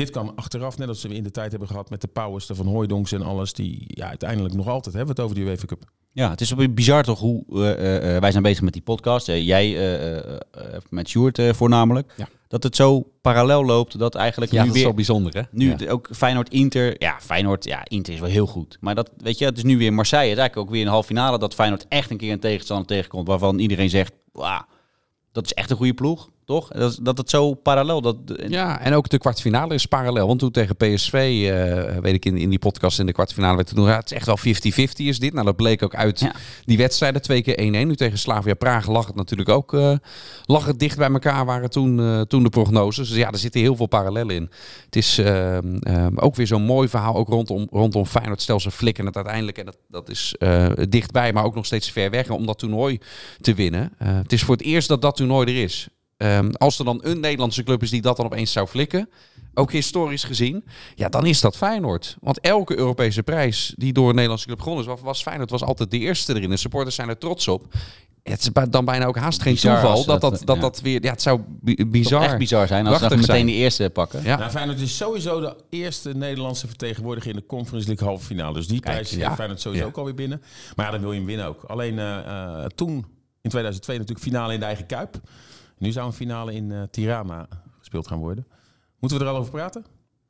dit kan achteraf, net als we in de tijd hebben gehad met de Powers, de Van Hooijdonks en alles. Die ja, uiteindelijk nog altijd hebben we het over die UEFA Cup. Ja, het is wel bizar toch hoe eh, eh, eh, wij zijn bezig met die podcast. Jij eh, eh, eh, met Sjoerd voornamelijk. Ja. Dat het zo parallel loopt dat eigenlijk Ja, nu dat is weer wel bijzonder hè. nu Ja. ook Feyenoord-Inter. Ja, Feyenoord, ja, Inter is wel heel goed. Maar dat, weet je, het is nu weer Marseille. Het is eigenlijk ook weer een halve finale dat Feyenoord echt een keer een tegenstander tegenkomt waarvan iedereen zegt, wauw, dat is echt een goede ploeg, toch? Dat, dat het zo parallel, dat, Ja, en ook de kwartfinale is parallel. Want toen tegen PSV, eh, weet ik in, in die podcast in de kwartfinale werd toen, ja, het is echt wel 50-50 is dit. Nou, dat bleek ook uit Ja. die wedstrijden. Twee keer 1-1. Nu tegen Slavia Praag lag het natuurlijk ook, eh, lag het dicht bij elkaar waren toen, eh, toen de prognoses. Dus ja, er zitten heel veel parallellen in. Het is ook weer zo'n mooi verhaal, ook rondom, rondom Feyenoord. Stel ze flikken het uiteindelijk, en dat, dat is dichtbij, maar ook nog steeds ver weg om dat toernooi te winnen. Het is voor het eerst dat dat toernooi er is. Ehm, als er dan een Nederlandse club is die dat dan opeens zou flikken, ook historisch gezien, ja, dan is dat Feyenoord. Want elke Europese prijs die door een Nederlandse club gewonnen is, was, was Feyenoord was altijd de eerste erin. De supporters zijn er trots op. Het is dan bijna ook haast geen Bizar toeval dat dat, dat, dat, ja. dat weer... Ja, het zou bizar... echt bizar zijn als ze meteen zijn. de eerste pakken. Ja. Nou, Feyenoord is sowieso de eerste Nederlandse vertegenwoordiger in de Conference League halve finale. Dus die prijs ja. heeft Feyenoord sowieso Ja. ook alweer binnen. Maar ja, dan wil je hem winnen ook. Alleen eh, eh, toen, in 2002 natuurlijk finale in de eigen Kuip. Nu zou een finale in eh, Tirana gespeeld gaan worden. Moeten we er al over praten?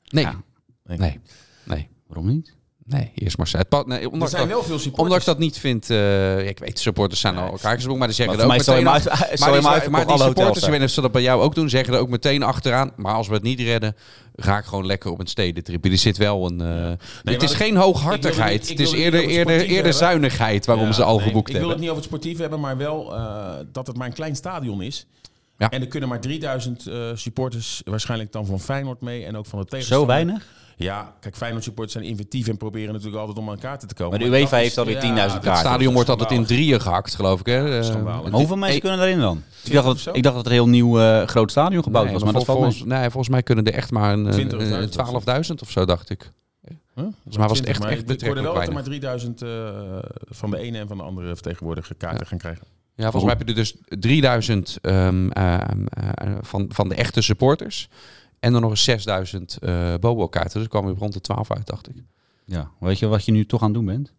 Nee. Ja. nee. Nee. Waarom niet? Nee, eerst Marseille. Het pa- nee, Er ondanks, zijn dat, wel veel supporters. ondanks dat niet vindt... eh, ik weet, supporters zijn al elkaar gesproken, maar die zeggen Maar er ook meteen... maar die, maar die alle hotels. supporters, en als ze dat bij jou ook doen, zeggen er ook meteen achteraan. Maar als we het niet redden, ga ik gewoon lekker op een stedentrip. Er zit wel een... eh, het maar is dat- geen ik hooghartigheid. ik het is eerder, eerder, eerder hebben. zuinigheid waarom Ja, ze al nee, geboekt Ik wil hebben. het niet over het sportief hebben, maar wel eh, dat het maar een klein stadion is. Ja. En er kunnen maar 3000 eh, supporters waarschijnlijk dan van Feyenoord mee en ook van de tegenstander. Zo weinig? Ja, kijk, Feyenoord supporters zijn inventief en proberen natuurlijk altijd om aan kaarten te komen. Maar de UEFA is- heeft alweer 10.000 dat- kaarten. Het stadion wordt altijd in drieën gehakt, geloof ik. Hè? Eh, schandalig. Maar hoeveel mensen kunnen daarin dan? Ik dacht, dat, ik dacht dat er een heel nieuw eh, groot stadion gebouwd Nee, was, maar maar dat vol- valt volgens, nee, volgens mij kunnen er echt maar een, eh, 20.000 een 12.000 of zo, dacht ik. Huh? Mij was het 20, echt, maar echt Ik hoorde betrekkelijk wel dat er maar 3000 eh, van de ene en van de andere vertegenwoordiger kaarten gaan krijgen. Ja, volgens mij heb je er dus 3000 ehm, ehm, eh, van, van de echte supporters. En dan nog eens 6000 eh Bobo-kaarten. Dus kwam je rond de 12 uit, dacht ik. Ja, weet je wat je nu toch aan het doen bent?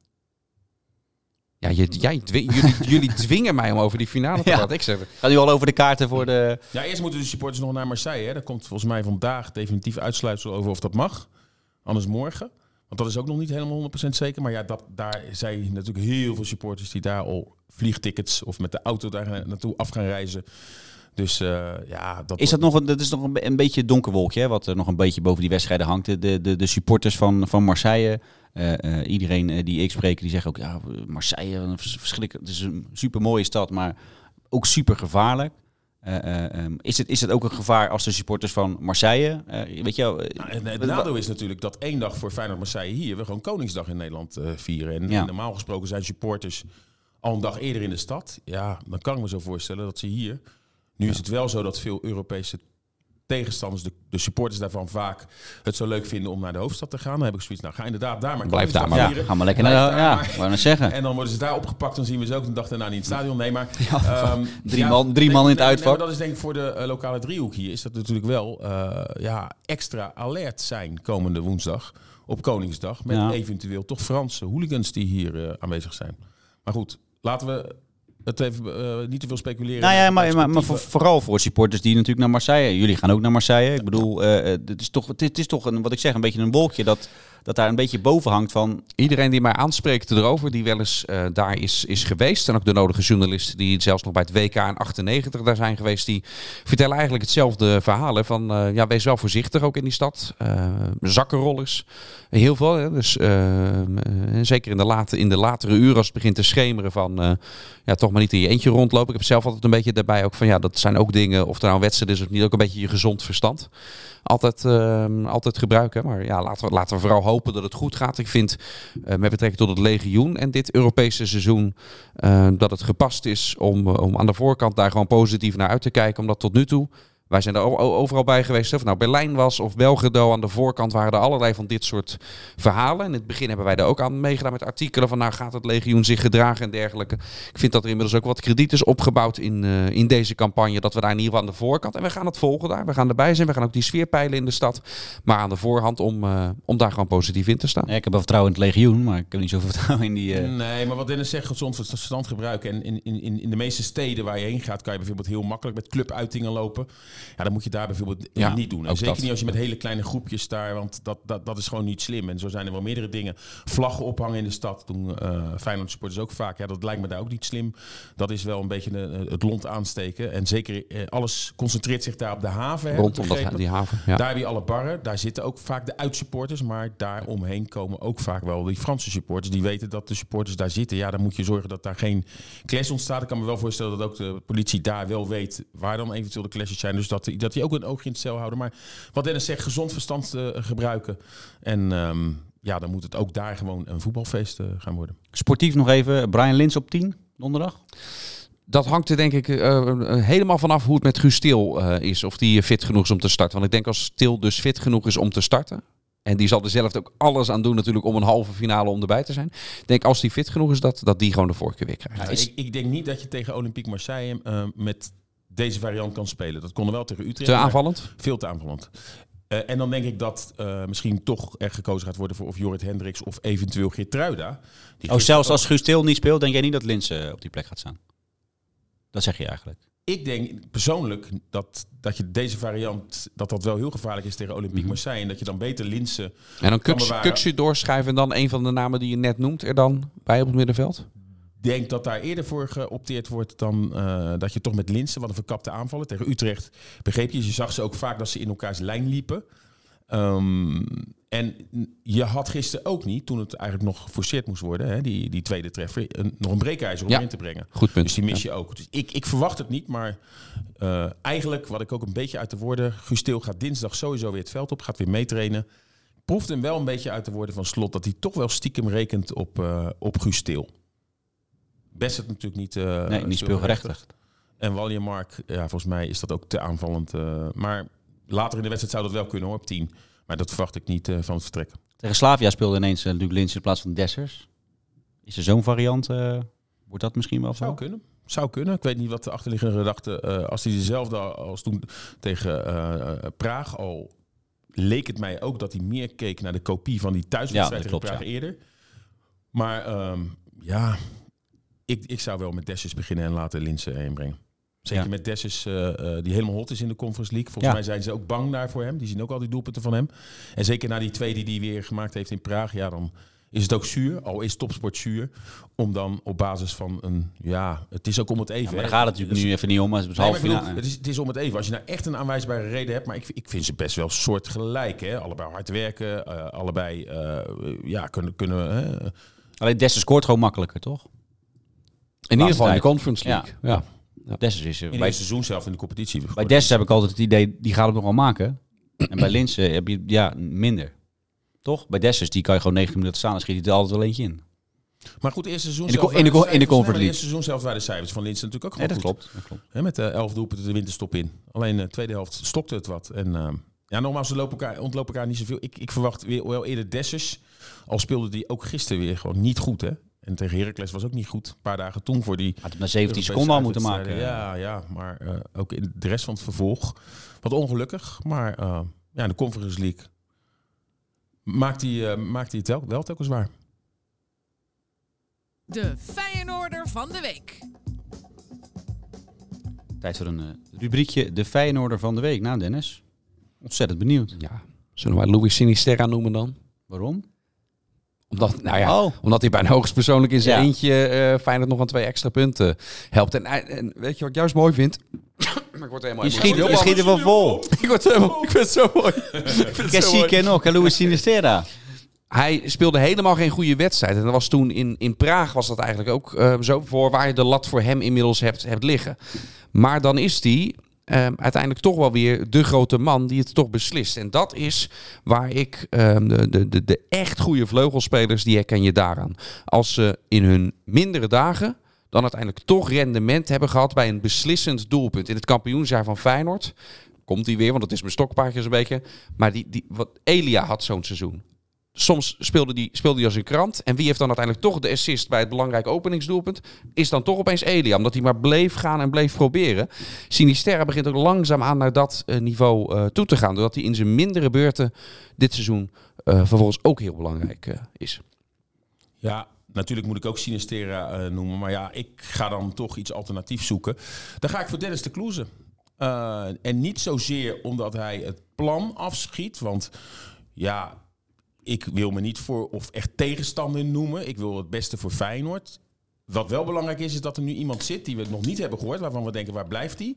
Ja, je, jij, jullie, [LAUGHS] jullie dwingen mij om over die finale te Ja. praten. Ik zeg, Gaat nu al over de kaarten voor de... Ja, eerst moeten de supporters nog naar Marseille. Hè. Daar komt volgens mij vandaag definitief uitsluitsel over of dat mag. Anders morgen. Want dat is ook nog niet helemaal 100% zeker. Maar ja, dat, daar zijn natuurlijk heel veel supporters die daar al vliegtickets of met de auto daar naartoe af gaan reizen. Dus eh, ja, dat Is dat nog een, dat is nog een, een beetje een donker wolkje, hè, wat er nog een beetje boven die wedstrijden hangt. De, de, de, supporters van, van Marseille, eh, eh, iedereen die ik spreek, die zeggen ook, ja, Marseille, verschrikkelijk, het is een super mooie stad, maar ook super gevaarlijk. Eh, eh, ehm, is, het, is het ook een gevaar als de supporters van Marseille, eh, weet je Nou, het nadeel is natuurlijk dat één dag voor Feyenoord Marseille hier we gewoon Koningsdag in Nederland vieren. En, Ja. en normaal gesproken zijn supporters al een dag eerder in de stad. Ja, dan kan ik me zo voorstellen dat ze hier. Nu is het wel zo dat veel Europese tegenstanders, de, de supporters daarvan vaak het zo leuk vinden om naar de hoofdstad te gaan. Dan heb ik zoiets, nou ga inderdaad daar maar Blijf daar maar. ja, ga maar lekker naar, ja, zeggen. En dan worden ze daar opgepakt, dan zien we ze ook een dag daarna niet in het stadion. Nee, maar... [LAUGHS] ehm, drie man- drie man in het uitvak. Nee, maar dat is denk ik voor de eh, lokale driehoek hier, is dat natuurlijk wel eh, ja, extra alert zijn komende woensdag op Koningsdag. Met eventueel toch Franse hooligans die hier eh, aanwezig zijn. Maar goed, laten we het even eh, niet te veel speculeren. Nou ja, maar, maar, vooral voor supporters die natuurlijk naar Marseille. Jullie gaan ook naar Marseille. Ik bedoel, eh, het is toch, het is toch een, wat ik zeg, een beetje een wolkje dat, dat daar een beetje boven hangt van. Iedereen die mij aanspreekt erover, die wel eens eh, daar is, is geweest. En ook de nodige journalisten die zelfs nog bij het WK in 98 daar zijn geweest. Die vertellen eigenlijk hetzelfde verhaal. Hè, van eh, ja, wees wel voorzichtig ook in die stad. Eh, zakkenrollers. Heel veel. Hè, dus zeker in de, late, in de latere uren als het begint te schemeren van... ja, toch maar niet in je eentje rondlopen. Ik heb zelf altijd een beetje daarbij ook van... Ja, dat zijn ook dingen, of er nou wedstrijd is of niet, ook een beetje je gezond verstand altijd, altijd gebruiken. Maar ja, laten we, laten we vooral hopen dat het goed gaat. Ik vind eh, met betrekking tot het legioen en dit Europese seizoen eh, dat het gepast is om, eh, om aan de voorkant daar gewoon positief naar uit te kijken. Omdat tot nu toe, wij zijn er overal bij geweest. Of het nou Berlijn was of Belgrado, aan de voorkant waren er allerlei van dit soort verhalen. In het begin hebben wij daar ook aan meegedaan met artikelen van nou gaat het legioen zich gedragen en dergelijke. Ik vind dat er inmiddels ook wat krediet is opgebouwd in, eh, in deze campagne. Dat we daar in ieder geval aan de voorkant. En we gaan het volgen daar. We gaan erbij zijn. We gaan ook die sfeer peilen in de stad. Maar aan de voorhand om, eh, om daar gewoon positief in te staan. Ja, ik heb wel vertrouwen in het legioen, maar ik heb niet zoveel [LAUGHS] vertrouwen in die. eh, Nee, maar wat Dennis zegt, gezond verstand gebruiken. En in, in, in in de meeste steden waar je heen gaat, kan je bijvoorbeeld heel makkelijk met clubuitingen lopen. Ja, dan moet je daar bijvoorbeeld eh, Ja, niet doen. En zeker dat. niet als je met hele kleine groepjes daar, want dat, dat, dat is gewoon niet slim. En zo zijn er wel meerdere dingen. Vlaggen ophangen in de stad doen uh, Feyenoord supporters ook vaak. Ja, dat lijkt me daar ook niet slim. Dat is wel een beetje de, het lont aansteken. En zeker eh, alles concentreert zich daar op de haven. Rondom dat, die haven. Ja. Daar heb je alle barren. Daar zitten ook vaak de uitsupporters. Maar daar omheen komen ook vaak wel die Franse supporters. Die weten dat de supporters daar zitten. Ja, dan moet je zorgen dat daar geen clash ontstaat. Ik kan me wel voorstellen dat ook de politie daar wel weet waar dan eventueel de clashes zijn. Dus dat, dat die ook een oogje in het cel houden. Maar wat Dennis zegt, gezond verstand uh, gebruiken. En um, ja, dan moet het ook daar gewoon een voetbalfeest uh, gaan worden. Sportief nog even. Brian Lins op 10 donderdag. Dat hangt er denk ik uh, helemaal vanaf hoe het met Guus Stil uh, is. Of die fit genoeg is om te starten. Want ik denk als Stil dus fit genoeg is om te starten. En die zal er zelf ook alles aan doen natuurlijk om een halve finale om erbij te zijn. Ik denk als die fit genoeg is, dat, dat die gewoon de voorkeur weer krijgt. Ja, ik, ik, denk niet dat je tegen Olympique Marseille uh, met deze variant kan spelen. Dat kon er wel tegen Utrecht. Te aanvallend? Veel te aanvallend. Uh, en dan denk ik dat uh, misschien toch er gekozen gaat worden voor of Jorrit Hendricks of eventueel Geertruida. Die oh, zelfs als Guus Til niet speelt, denk jij niet dat Linse op die plek gaat staan? Dat zeg je eigenlijk. ik denk persoonlijk dat, dat je deze variant, dat dat wel heel gevaarlijk is tegen Olympique Marseille. En dat je dan beter Linsen En dan. Kuksje doorschrijven en dan een van de namen die je net noemt er dan bij op het middenveld? Denk dat daar eerder voor geopteerd wordt dan eh, dat je toch met Linsen, wat een verkapte aanvallen tegen Utrecht, begreep je, je zag ze ook vaak dat ze in elkaars lijn liepen. Ehm, en je had gisteren ook niet, toen het eigenlijk nog geforceerd moest worden, hè, die, die tweede treffer, een, nog een breekijzer om Ja. in te brengen. Goed punt. Dus die mis je ook. Dus ik, ik verwacht het niet, maar eh, eigenlijk, wat ik ook een beetje uit de woorden... Gusteel gaat dinsdag sowieso weer het veld op, gaat weer meetrainen. Proeft hem wel een beetje uit de woorden van Slot... dat hij toch wel stiekem rekent op, eh op Gusteel. Best het natuurlijk niet... eh, Nee, niet speelgerechtigd. En Waljemark, ja, volgens mij is dat ook te aanvallend. eh, maar later in de wedstrijd zou dat wel kunnen hoor, op 10. Maar dat verwacht ik niet eh, van het vertrek. Tegen Slavia speelde ineens natuurlijk Linsen in plaats van Dessers. Is er zo'n variant? wordt dat misschien wel Zou kunnen. Zou kunnen. Ik weet niet wat de achterliggende gedachte... als hij dezelfde als toen tegen Praag al... leek het mij ook dat hij meer keek naar de kopie van die thuiswedstrijd Ja, tegen Praag eerder. Maar ehm, ja, ik, ik zou wel met Dessus beginnen en laten Linse heen brengen. Zeker Ja. met Dessus, eh, eh, die helemaal hot is in de Conference League. Volgens Ja. mij zijn ze ook bang daar voor hem. Die zien ook al die doelpunten van hem. En zeker na die twee die hij weer gemaakt heeft in Praag... ja, dan is het ook zuur, al is topsport zuur... om dan op basis van een... ja, het is ook om het even. Ja, maar daar gaat het natuurlijk nu even niet om. Maar het is half het, is, het is om het even. Als je nou echt een aanwijsbare reden hebt, maar ik, ik vind ze best wel soortgelijk. Hè? Allebei hard werken, eh, allebei ja, kunnen. kunnen? Alleen Dessers scoort gewoon makkelijker, toch? In ieder geval in de. Conference League. Ja. Dessers is er. In het Bij, seizoen zelf in de competitie. bij Dessers heb ik altijd het idee, die gaat het nog wel maken. En bij [CLEARS THROAT] Linsen heb je ja, minder. Toch? Bij Dessers, die kan je gewoon 90 minuten staan en schiet hij er altijd wel eentje in. Maar goed, eerste seizoen In de in de in de Conference eerste seizoen zelf waren de cijfers van Linsen natuurlijk ook Ja, gewoon dat goed. klopt. Dat klopt. Hè, met de elf doelpunten de winterstop in. Alleen de tweede helft stokte het wat. En eh, ja, nogmaals, ze lopen elkaar, ontlopen elkaar niet zoveel. Ik, ik verwacht weer wel eerder Dessers. Al speelde die ook gisteren weer gewoon niet goed, hè. En tegen Heracles was ook niet goed. Een paar dagen toen voor die Had het na 17 Europese seconden al moeten maken. Ja, ja maar eh, ook in de rest van het vervolg. Wat ongelukkig, maar eh, ja, in de Conference League maakt hij, eh, maakt hij het wel, wel telkens waar. De Feyenoorder van de week. Tijd voor een rubriekje De Feyenoorder van de Week. Nou, Dennis, ontzettend benieuwd. Ja. Zullen we Louis Sinisterra noemen dan? Waarom? Omdat, nou ja, Oh. omdat hij bij een hoogstpersoonlijk in zijn Ja. eentje eh Feyenoord nog aan twee extra punten helpt. En, hij- en weet je wat ik juist mooi vind? [COUGHS] maar ik word helemaal Je schiet, je schiet er wel vol. [LAUGHS] Ik word helemaal, ik vind het zo mooi. Zo mooi. Cassie nog, Louis Sinistera. Hij speelde helemaal geen goede wedstrijd. En dat was toen in, in Praag was dat eigenlijk ook eh, zo voor waar je de lat voor hem inmiddels hebt, hebt liggen. Maar dan is hij eh, uiteindelijk toch wel weer de grote man die het toch beslist. En dat is waar ik eh, de, de, de, echt goede vleugelspelers, die herken je daaraan. Als ze in hun mindere dagen dan uiteindelijk toch rendement hebben gehad bij een beslissend doelpunt. In het kampioensjaar van Feyenoord komt hij weer, want het is mijn stokpaardje zo'n beetje. Maar die, die, wat, Elia had zo'n seizoen. Soms speelde die, speelde als een krant. En wie heeft dan uiteindelijk toch de assist bij het belangrijke openingsdoelpunt? Is dan toch opeens Elia. Omdat hij maar bleef gaan en bleef proberen. Sinisterra begint ook langzaam aan naar dat eh, niveau eh, toe te gaan. Doordat hij in zijn mindere beurten dit seizoen eh, vervolgens ook heel belangrijk is. Ja, natuurlijk moet ik ook Sinistera eh, noemen. Maar ja, ik ga dan toch iets alternatiefs zoeken. Dan ga ik voor Dennis de Kloeze. En niet zozeer omdat hij het plan afschiet. Want ja, ik wil me niet voor of echt tegenstander noemen. Ik wil het beste voor Feyenoord. Wat wel belangrijk is, is dat er nu iemand zit die we nog niet hebben gehoord. Waarvan we denken, waar blijft hij?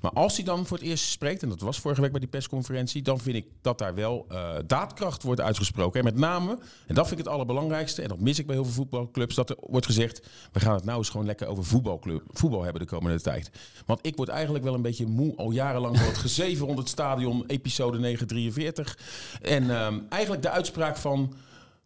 Maar als hij dan voor het eerst spreekt, en dat was vorige week bij die persconferentie. Dan vind ik dat daar wel eh, daadkracht wordt uitgesproken. En met name, en dat vind ik het allerbelangrijkste. En dat mis ik bij heel veel voetbalclubs. Dat er wordt gezegd, we gaan het nou eens gewoon lekker over voetbalclub, voetbal hebben de komende tijd. Want ik word eigenlijk wel een beetje moe. Al jarenlang door het gezeven rond het stadion, episode 943. En ehm, eigenlijk de uitspraak van...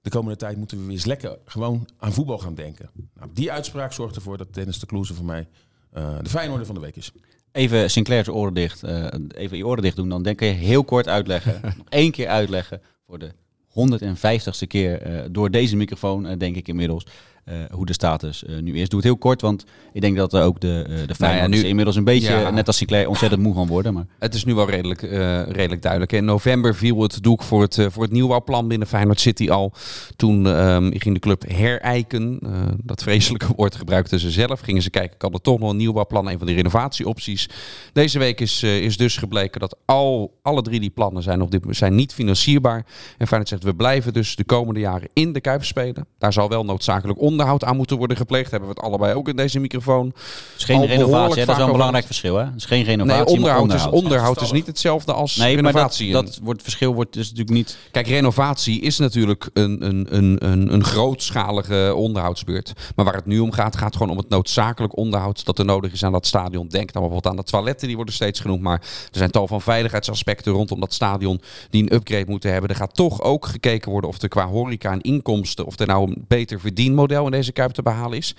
De komende tijd moeten we weer eens lekker gewoon aan voetbal gaan denken. Nou, die uitspraak zorgt ervoor dat Dennis de Kloeze voor mij eh, de Feyenoorder van de week is. Even Sinclair's oren dicht. eh, even je oren dicht doen. Dan denk je heel kort uitleggen. [LAUGHS] nog één keer uitleggen. Voor de 150ste keer eh, door deze microfoon, denk ik inmiddels. Eh, hoe de status eh, nu is. Doe het heel kort, want ik denk dat ook de, uh, de Feyenoorders nu- inmiddels een beetje, Ja. net als Sinclair, ontzettend moe gaan worden. Maar Het is nu wel redelijk, eh, redelijk duidelijk. In november viel het doek voor het, eh, voor het nieuwbouwplan binnen Feyenoord City al. Toen ehm, ging de club herijken. Eh, dat vreselijke woord gebruikten ze zelf. Gingen ze kijken, kan er toch nog een nieuwbouwplan, een van de renovatieopties. Deze week is, eh, is dus gebleken dat al, alle drie die plannen zijn, op dit, zijn niet financierbaar. En Feyenoord zegt, we blijven dus de komende jaren in de Kuip spelen. Daar zal wel noodzakelijk onderhoud aan moeten worden gepleegd. Hebben we het allebei ook in deze microfoon. het is geen renovatie, hè? dat is wel een belangrijk verschil. Hè? Het is geen renovatie, Nee, maar onderhoud, onderhoud. is, onderhoud is niet hetzelfde als Nee, maar dat, renovatie. dat wordt, verschil wordt dus natuurlijk niet... Kijk, renovatie is natuurlijk een, een, een, een, een grootschalige onderhoudsbeurt. Maar waar het nu om gaat, gaat gewoon om het noodzakelijk onderhoud dat er nodig is aan dat stadion. Denk dan bijvoorbeeld aan de toiletten, die worden steeds genoemd. Maar er zijn tal van veiligheidsaspecten rondom dat stadion die een upgrade moeten hebben. Er gaat toch ook gekeken worden of er qua horeca en inkomsten, of er nou een beter verdienmodel in deze Kuip te behalen is.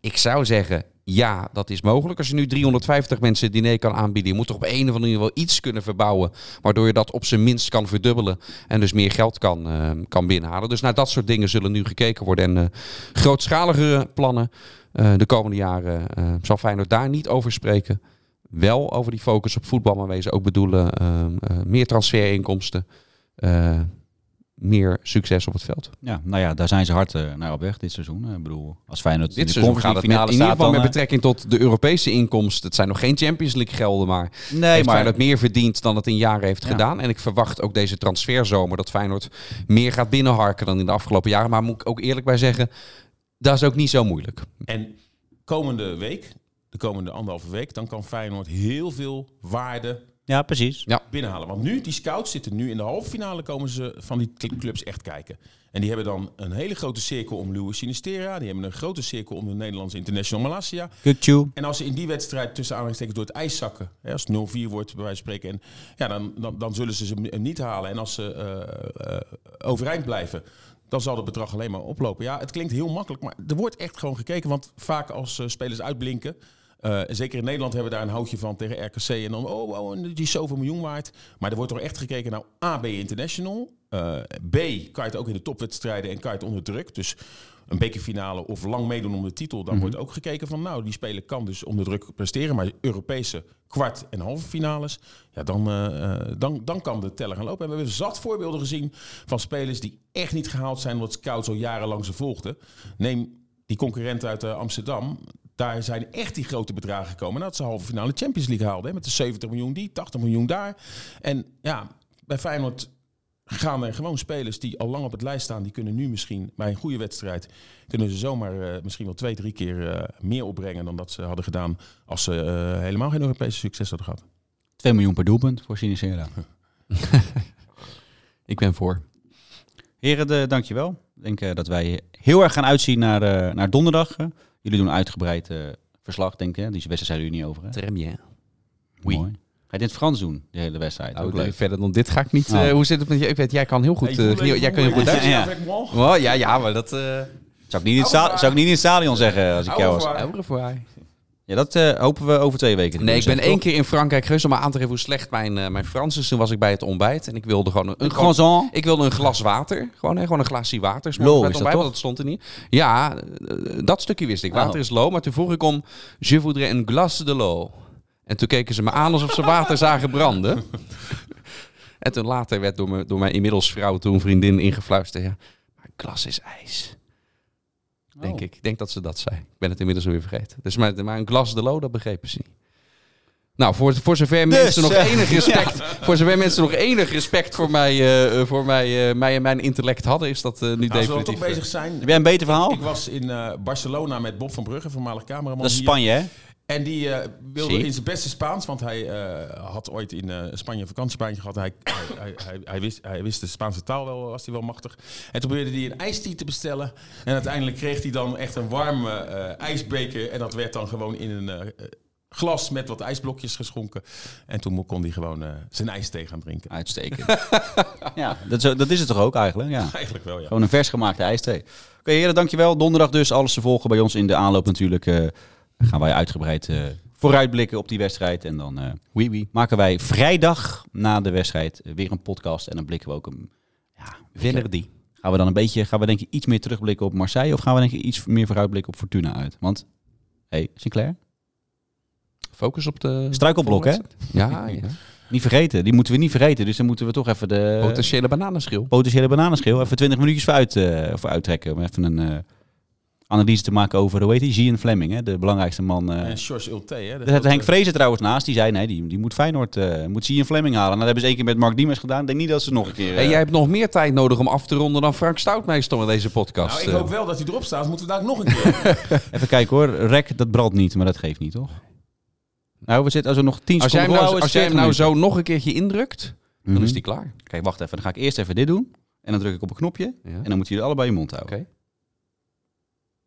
Ik zou zeggen, ja, dat is mogelijk. Als je nu 350 mensen diner kan aanbieden, je moet toch op een of andere manier wel iets kunnen verbouwen, waardoor je dat op zijn minst kan verdubbelen en dus meer geld kan, eh, kan binnenhalen. Dus naar dat soort dingen zullen nu gekeken worden. En eh, grootschaligere plannen eh, de komende jaren zal Feyenoord daar niet over spreken. Wel over die focus op voetbal, maar wezen ook bedoelen meer transferinkomsten, meer succes op het veld. Ja, nou ja, daar zijn ze hard eh, naar op weg dit seizoen. Ik bedoel, als Feyenoord Dit in de seizoen gaat het League met, in finale ieder geval met eh, betrekking tot de Europese inkomsten. Het zijn nog geen Champions League gelden, maar Nee, heeft maar Feyenoord meer verdiend dan het in jaren heeft Ja. gedaan. En ik verwacht ook deze transferzomer dat Feyenoord meer gaat binnenharken dan in de afgelopen jaren. Maar moet ik ook eerlijk bij zeggen, dat is ook niet zo moeilijk. En komende week, de komende anderhalve week, dan kan Feyenoord heel veel waarde ja, precies. binnenhalen. Want nu, die scouts zitten nu in de halve finale, komen ze van die cl- clubs echt kijken. En die hebben dan een hele grote cirkel om Louis Sinistera. Die hebben een grote cirkel om de Nederlandse International Malasia. Kukju. En als ze in die wedstrijd tussen aanhalingstekens door het ijs zakken, hè, als het 0-4 wordt bij wijze van spreken, en, ja, dan, dan, dan zullen ze ze niet halen. En als ze eh, eh, overeind blijven, dan zal het bedrag alleen maar oplopen. Ja, het klinkt heel makkelijk, maar er wordt echt gewoon gekeken. Want vaak als eh, spelers uitblinken, eh, zeker in Nederland hebben we daar een houtje van tegen RKC. En dan, oh, oh die is zoveel miljoen waard. Maar er wordt toch echt gekeken naar A, je international? Eh, B, kan je het ook in de topwedstrijden en kan je het onder druk? Dus een bekerfinale of lang meedoen om de titel. Dan wordt ook gekeken van, nou, die speler kan dus onder druk presteren. Maar Europese kwart- en halve finales, ja, dan, eh, dan, dan kan de teller gaan lopen. En we hebben zat voorbeelden gezien van spelers die echt niet gehaald zijn... omdat scouts al jarenlang ze volgden. Neem die concurrent uit Amsterdam. Daar zijn echt die grote bedragen gekomen. Dat ze halve finale Champions League haalden. Hè, met de 70 miljoen die, 80 miljoen daar. En ja, bij Feyenoord gaan er gewoon spelers die al lang op het lijst staan. Die kunnen nu misschien bij een goede wedstrijd... kunnen ze zomaar eh, misschien wel twee, drie keer eh, meer opbrengen... dan dat ze hadden gedaan als ze eh, helemaal geen Europese succes hadden gehad. 2 miljoen per doelpunt voor Sinistera. [LAUGHS] Ik ben voor. Heren, de, dankjewel. Ik denk eh, dat wij heel erg gaan uitzien naar, eh, naar donderdag. Jullie doen een uitgebreid eh, verslag, denk ik. hè? Die wedstrijd zijn jullie niet over. Hè? Très bien. Oui. Mooi. Ga je dit in het Frans doen, de hele wedstrijd? Leuk. verder dan dit ga ik niet. Oh. eh, hoe zit het met je? Ik weet, jij kan heel goed, Hey, eh, jij kan heel goed Duits. Ja. Oh, ja, ja, maar dat... Zou ik, niet in het sta- zou ik niet in het stadion zeggen als ik jou was. Revoir. Ja, dat eh, hopen we over twee weken. Nee, ik ben één keer in Frankrijk geweest om aan te geven hoe slecht mijn, eh, mijn Frans is. Toen was ik bij het ontbijt en ik wilde gewoon een, Een een croissant. Ik wilde een glas water. Gewoon, hè, gewoon een glaasje water. Lo, Bij het is dat ontbijt, dat stond er niet. Ja, eh, dat stukje wist ik. Water Oh. is lo. Maar toen vroeg ik om... Je voudrais een glace de lo. En toen keken ze me aan alsof ze water [LAUGHS] zagen branden. en toen later werd door, me, door mijn inmiddels vrouw, toen vriendin, ingefluisterd. Ja, maar glas is ijs. Denk Oh. ik. Ik denk dat ze dat zei. Ik ben het inmiddels weer vergeten. Dus maar, maar een glas de lo, dat begrepen ze niet. Nou, voor, voor zover Dus, mensen nog eh, enig [LAUGHS] respect, voor zover mensen nog enig respect voor mij, eh, voor mij, eh, mij en mijn intellect hadden, is dat eh, nu Nou, als we definitief. toch bezig zijn. Heb jij een beter verhaal? Ik was in eh, Barcelona met Bob van Brugge, voormalig cameraman. Dat is. Spanje, hè? En die eh, wilde in zijn beste Spaans, want hij eh, had ooit in eh, Spanje een vakantiebaantje gehad. Hij, hij, hij, hij, wist, hij wist de Spaanse taal wel, was hij wel machtig. En toen probeerde hij een ijstie te bestellen. En uiteindelijk kreeg hij dan echt een warme ijsbeker. En dat werd dan gewoon in een glas met wat ijsblokjes geschonken. En toen kon hij gewoon zijn ijsthee gaan drinken. Uitstekend. [LAUGHS] ja, dat is, dat is het toch ook eigenlijk? Ja. [LAUGHS] Eigenlijk wel, ja. Gewoon een vers gemaakte ijsthee. Oké, heren, dankjewel. Donderdag dus alles te volgen bij ons in de aanloop natuurlijk. Gaan wij uitgebreid eh, vooruitblikken op die wedstrijd. En dan eh, Oui, oui. maken wij vrijdag na de wedstrijd eh, weer een podcast. En dan blikken we ook een... Ja, Winner die. Gaan we dan een beetje, gaan we denk je iets meer terugblikken op Marseille of gaan we denk je iets meer vooruitblikken op Fortuna uit? Want, hey, Sinclair, Focus op de... Struikelblok, hè? Ja, ja. niet vergeten. Die moeten we niet vergeten. Dus dan moeten we toch even de Potentiële bananenschil. potentiële bananenschil even 20 minuutjes voor, uit, eh, voor uittrekken. Om even een eh, analyse te maken over, hoe heet die? Gian Fleming, hè? de belangrijkste man. eh En George Ulte, hè. er zat Henk grote- Vrezen trouwens naast. Die zei, nee, die, die moet Feyenoord, eh moet Gian Fleming halen. En dat hebben ze één keer met Mark Diemers gedaan. Ik denk niet dat ze nog een keer... En eh, jij hebt nog meer tijd nodig om af te ronden dan Frank Stoutmeester met deze podcast. Nou, ik eh. hoop wel dat hij erop staat. Moeten we daar ook nog een keer. [LAUGHS] [LAUGHS] Even kijken hoor. Rek, dat brandt niet, maar dat geeft niet, toch? Nou, we zitten als we nog 10 Als jij seconden nou, als jij hem nou zo nog een keertje indrukt, dan Mhm. is die klaar. Kijk, wacht even. Dan ga ik eerst even dit doen. En dan druk ik op een knopje. Ja. En dan moeten jullie allebei je mond houden. Oké.